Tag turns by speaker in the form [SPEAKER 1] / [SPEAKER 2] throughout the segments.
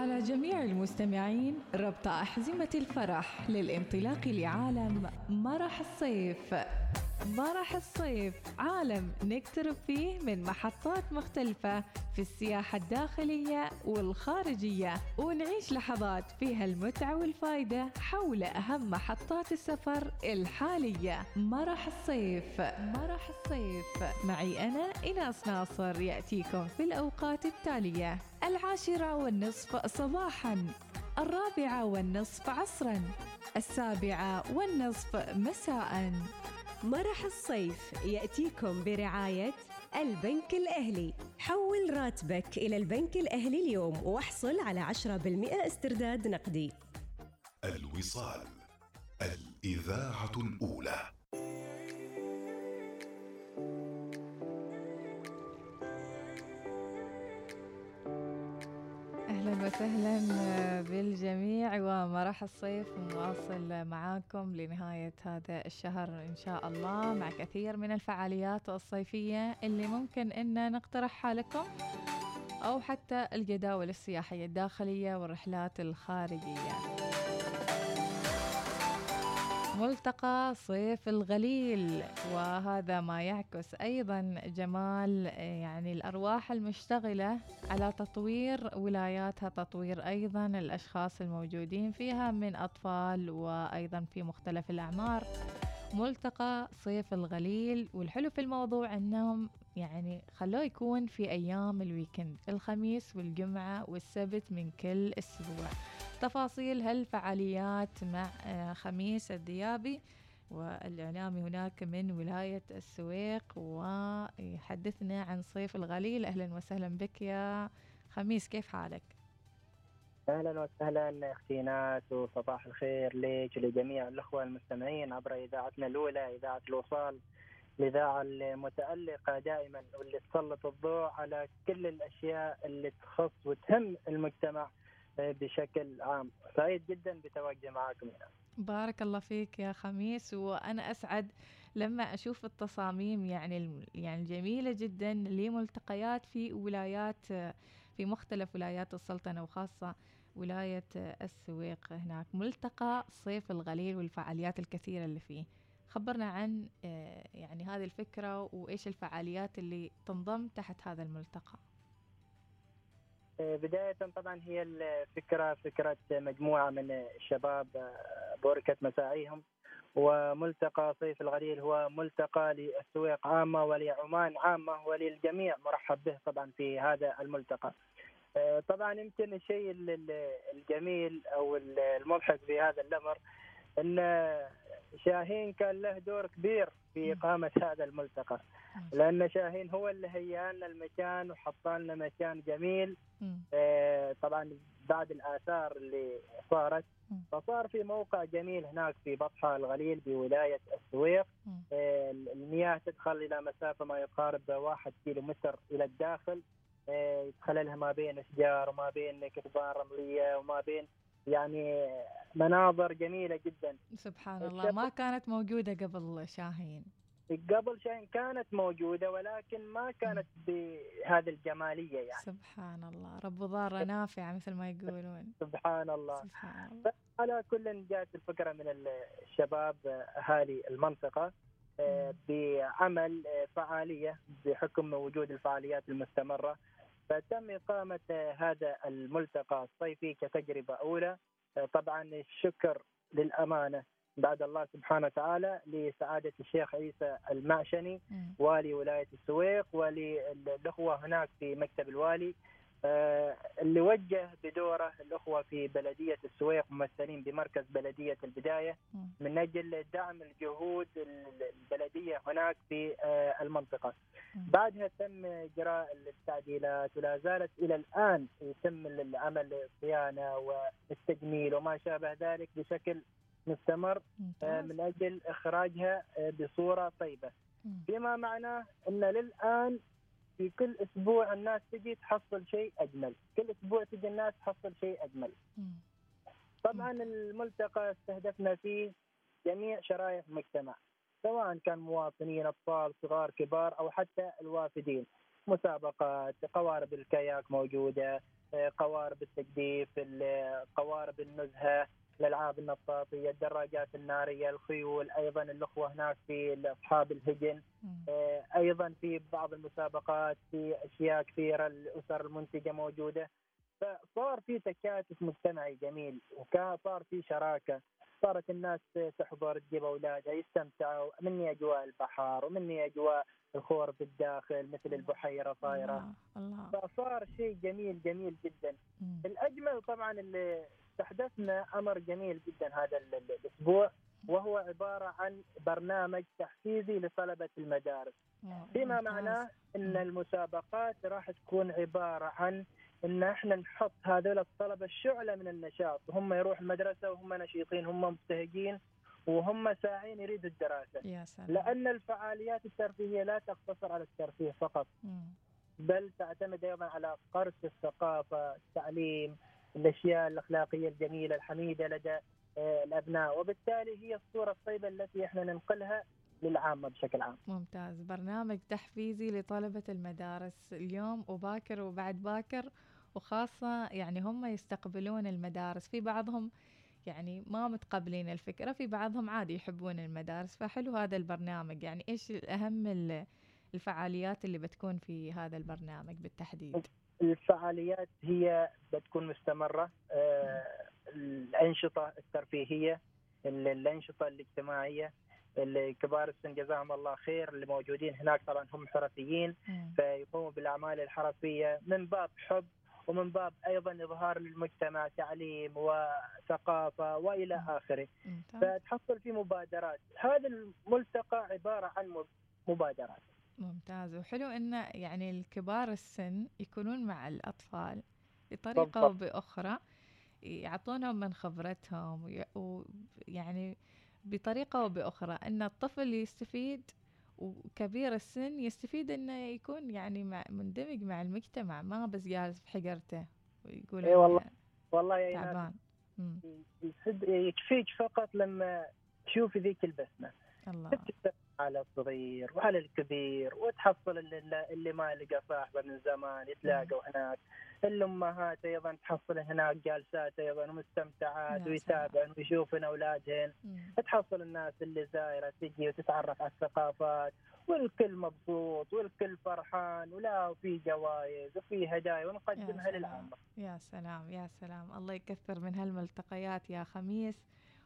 [SPEAKER 1] على جميع المستمعين ربط أحزمة الفرح للانطلاق لعالم مرح الصيف. مرح الصيف عالم نقترب فيه من محطات مختلفة في السياحة الداخلية والخارجية ونعيش لحظات فيها المتعة والفائدة حول أهم محطات السفر الحالية. مرح الصيف مرح الصيف معي أنا إناس ناصر يأتيكم في الأوقات التالية. العاشرة والنصف صباحا الرابعة والنصف عصرا السابعة والنصف مساء.
[SPEAKER 2] مرح الصيف يأتيكم برعاية البنك الأهلي. حول راتبك إلى البنك الأهلي اليوم واحصل على 10% استرداد نقدي.
[SPEAKER 3] الوصال الإذاعة الأولى.
[SPEAKER 1] أهلا وسهلا بالجميع ومرح الصيف مواصل معاكم لنهاية هذا الشهر إن شاء الله مع كثير من الفعاليات الصيفية اللي ممكن إن نقترحها لكم أو حتى الجداول السياحية الداخلية والرحلات الخارجية. ملتقى صيف الغليل وهذا ما يعكس أيضا جمال يعني الأرواح المشتغلة على تطوير ولاياتها تطوير أيضا الأشخاص الموجودين فيها من أطفال وأيضا في مختلف الأعمار. ملتقى صيف الغليل والحلو في الموضوع أنهم يعني خلوه يكون في أيام الويكند الخميس والجمعة والسبت من كل أسبوع. تفاصيل هالفعاليات مع آه، خميس الديابي والإعلامي هناك من ولاية السويق ويحدثنا عن صيف الغليل أهلا وسهلا بك يا خميس كيف حالك؟
[SPEAKER 4] أهلا وسهلا أختي ناس وصباح الخير لك ولجميع الأخوة المستمعين عبر إذاعتنا الأولى إذاعة الوصال الإذاعة المتألقة دائما واللي تسلط الضوء على كل الأشياء اللي تخص وتهم المجتمع بشكل عام. سعيد جدا بتواجدي معكم هنا.
[SPEAKER 1] بارك الله فيك يا خميس. وأنا أسعد لما أشوف التصاميم يعني يعني جميلة جدا لملتقيات في ولايات في مختلف ولايات السلطنة وخاصة ولاية السويق هناك. ملتقى صيف الغليل والفعاليات الكثيرة اللي فيه. خبرنا عن يعني هذه الفكرة وإيش الفعاليات اللي تنضم تحت هذا الملتقى.
[SPEAKER 4] بداية طبعا هي الفكرة فكرة مجموعة من الشباب بوركت مساعيهم وملتقى صيف الغليل هو ملتقى للسويق عامة ولعمان عامة وللجميع مرحب به طبعا في هذا الملتقى. طبعا يمكن الشيء الجميل أو المضحك في هذا الأمر إن شاهين كان له دور كبير في إقامة هذا الملتقى. لأن شاهين هو اللي هيأ لنا المكان وحط لنا مكان جميل. آه طبعا بعد الآثار اللي صارت. فصار في موقع جميل هناك في بطحة الغليل بولاية السويق. آه المياه تدخل إلى مسافة ما يقارب واحد كيلو متر إلى الداخل. آه يدخل لها ما بين اشجار وما بين كثبان رملية وما بين يعني مناظر جميلة جدا.
[SPEAKER 1] سبحان الله. ما كانت موجودة قبل شاهين.
[SPEAKER 4] قبل شاهين كانت موجودة ولكن ما كانت بهذه الجمالية يعني.
[SPEAKER 1] سبحان الله. رب ضارة نافعة مثل ما يقولون.
[SPEAKER 4] سبحان الله.
[SPEAKER 1] سبحان الله.
[SPEAKER 4] على كل جاءت الفكرة من الشباب اهالي المنطقة بعمل فعالية بحكم وجود الفعاليات المستمرة. فتم إقامة هذا الملتقى الصيفي كتجربة أولى. طبعا الشكر للأمانة بعد الله سبحانه وتعالى لسعادة الشيخ عيسى المعشني والي ولاية السويق وللأخوة هناك في مكتب الوالي. اللي وجه بدوره الأخوة في بلدية السويق ممثلين بمركز بلدية البداية من أجل دعم الجهود البلدية هناك في المنطقة. بعدها تم إجراء التعديلات ولا زالت إلى الآن يتم العمل الصيانة والتجميل وما شابه ذلك بشكل مستمر من أجل إخراجها بصورة طيبة. بما معناه أن للآن في كل أسبوع الناس تجي تحصل شيء أجمل، كل أسبوع تجي الناس تحصل شيء أجمل. طبعا الملتقى استهدفنا فيه جميع شرائح المجتمع، سواء كان مواطنين أطفال صغار كبار أو حتى الوافدين. مسابقات، قوارب الكاياك موجودة، آه، قوارب التجديف ال- قوارب النزهة الألعاب النطاطيه الدراجات النارية الخيول أيضا الأخوة هناك في أصحاب الهجن. آه، أيضا في بعض المسابقات في أشياء كثيرة الأسر المنتجة موجودة. فصار في تكاتف مجتمعي جميل وكان صار في شراكة. صارت الناس تحضر تجيب أولادها يستمتعوا. مني أجواء البحر ومني أجواء الخور بالداخل مثل البحيرة صايرة.
[SPEAKER 1] الله الله.
[SPEAKER 4] فصار شيء جميل جميل جدا. الأجمل طبعا اللي استحدثنا أمر جميل جدا هذا ال- ال- الأسبوع وهو عبارة عن برنامج تحفيزي لطلبة المدارس
[SPEAKER 1] ممتاز.
[SPEAKER 4] معناه
[SPEAKER 1] إن.
[SPEAKER 4] المسابقات راح تكون عبارة عن إن إحنا نحط هذول الطلبة شعله من النشاط وهم يروحوا المدرسة وهم نشيطين هم مبتهجين وهم ساعين يريدوا الدراسة
[SPEAKER 1] يا سلام
[SPEAKER 4] لأن الفعاليات الترفيهية لا تقتصر على الترفيه فقط
[SPEAKER 1] مم.
[SPEAKER 4] بل تعتمد أيضا على قرص الثقافة، التعليم، الأشياء الأخلاقية الجميلة الحميدة لدى آه، الأبناء، وبالتالي هي الصورة الطيبة التي إحنا ننقلها للعامة بشكل عام.
[SPEAKER 1] ممتاز. برنامج تحفيزي لطلبة المدارس اليوم وباكر وبعد باكر وخاصة يعني هم يستقبلون المدارس. في بعضهم يعني ما متقبلين الفكرة في بعضهم عادي يحبون المدارس. فحلو هذا البرنامج. يعني إيش الأهم ال- الفعاليات اللي بتكون في هذا البرنامج بالتحديد؟
[SPEAKER 4] الفعاليات هي بتكون مستمرة، آه، الأنشطة الترفيهية، ال- الأنشطة الاجتماعية، كبار السن جزاهم الله خير اللي موجودين هناك طبعا هم حرفيين. فيقوموا بالأعمال الحرفية من باب حب ومن باب أيضا إظهار للمجتمع تعليم وثقافة وإلى
[SPEAKER 1] آخره.
[SPEAKER 4] فتحصل في مبادرات. هذا الملتقى عبارة عن مب- مبادرات.
[SPEAKER 1] ممتاز. وحلو إن يعني الكبار السن يكونون مع الأطفال
[SPEAKER 4] بطريقة.
[SPEAKER 1] أو بأخرى يعطونهم من خبرتهم وي- ويعني بطريقة أو بأخرى. إن الطفل يستفيد وكبير السن يستفيد إنه يكون يعني مع مندمج مع المجتمع ما بس جالس بحجرته ويقول
[SPEAKER 4] إي والله. والله يا
[SPEAKER 1] تعبان.
[SPEAKER 4] يكفيك فقط لما تشوفي ذيك البسمة.
[SPEAKER 1] الله.
[SPEAKER 4] على الصغير وعلى الكبير وتحصل اللي, اللي ما لقى صاحبه من زمان يتلاقوا هناك. الأمهات أيضا تحصل هناك جالسات أيضا ومستمتعات ويتابعن ويشوفن
[SPEAKER 1] أولادهن.
[SPEAKER 4] تحصل الناس اللي زايره تجي وتتعرف على الثقافات. والكل مبسوط والكل فرحان ولا وفي جوائز وفي هدايا ونقدمها. للعامه
[SPEAKER 1] يا سلام يا سلام. الله يكثر من هالملتقيات يا خميس.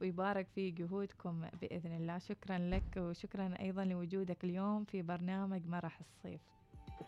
[SPEAKER 1] ويبارك في جهودكم بإذن الله. شكرا لك وشكرا أيضا لوجودك اليوم في برنامج مرح الصيف.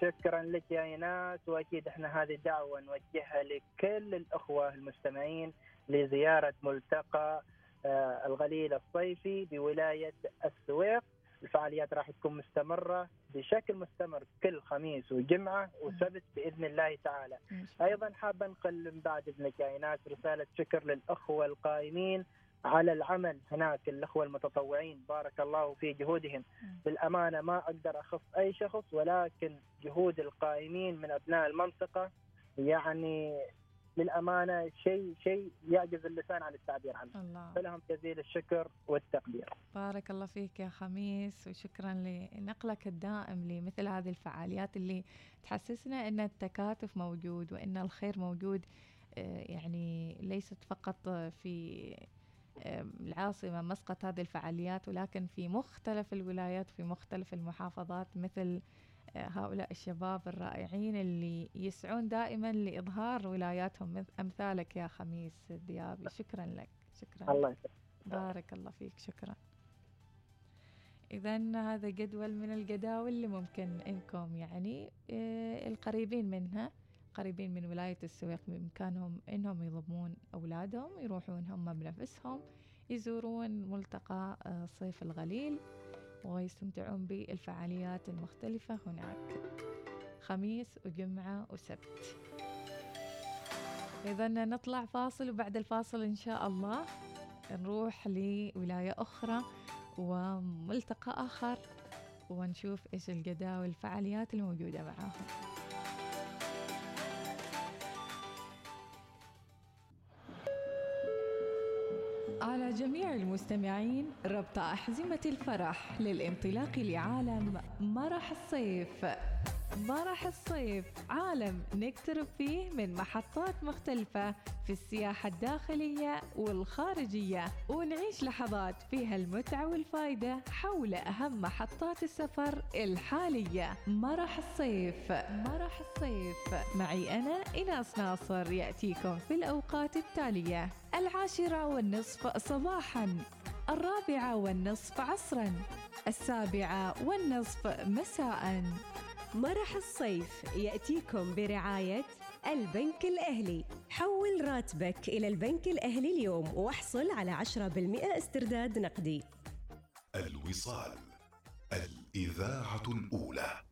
[SPEAKER 4] شكرا لك يا إيناس وأكيد إحنا هذه دعوة نوجهها لكل الأخوة المستمعين لزيارة ملتقى آه، الغليل الصيفي بولاية السويق. الفعاليات راح تكون مستمرة بشكل مستمر كل خميس وجمعة وسبت بإذن الله تعالى. أيضا حاب انقل من بعد إذنك يا إيناس رسالة شكر للأخوة القائمين على العمل هناك الأخوة المتطوعين بارك الله في جهودهم. بالأمانة ما أقدر اخص أي شخص ولكن جهود القائمين من أبناء المنطقة يعني للأمانة شيء شيء يعجز اللسان عن التعبير عنه.
[SPEAKER 1] الله.
[SPEAKER 4] فلهم جزيل الشكر والتقدير.
[SPEAKER 1] بارك الله فيك يا خميس وشكرا لنقلك الدائم لمثل هذه الفعاليات اللي تحسسنا إن التكاتف موجود وإن الخير موجود آه، يعني ليست فقط في العاصمة مسقط هذه الفعاليات ولكن في مختلف الولايات في مختلف المحافظات مثل آه، هؤلاء الشباب الرائعين اللي يسعون دائما لإظهار ولاياتهم مث- أمثالك يا خميس الديابي شكرا لك. شكرا.
[SPEAKER 4] الله
[SPEAKER 1] بارك الله فيك. شكرا. إذا هذا جدول من الجداول اللي ممكن إنكم يعني آه، القريبين منها. قريبين من ولاية السويق بإمكانهم إنهم يضمون أولادهم يروحون هم بنفسهم يزورون ملتقى آه، صيف الغليل ويستمتعون بالفعاليات المختلفة هناك. خميس وجمعة وسبت. إذا نطلع فاصل وبعد الفاصل إن شاء الله نروح لولاية أخرى وملتقى آخر ونشوف إيش الجداول الفعاليات الموجودة معاهم. على جميع المستمعين ربط أحزمة الفرح للانطلاق لعالم مرح الصيف. مرح الصيف عالم نقترب فيه من محطات مختلفة في السياحة الداخلية والخارجية ونعيش لحظات فيها المتعة والفائدة حول أهم محطات السفر الحالية. مرح الصيف مرح الصيف معي أنا إناس ناصر يأتيكم في الأوقات التالية. العاشرة والنصف صباحا الرابعة والنصف عصرا السابعة والنصف مساء.
[SPEAKER 2] مرح الصيف يأتيكم برعاية البنك الأهلي. حول راتبك إلى البنك الأهلي اليوم واحصل على 10% استرداد نقدي.
[SPEAKER 3] الوصال الإذاعة الأولى.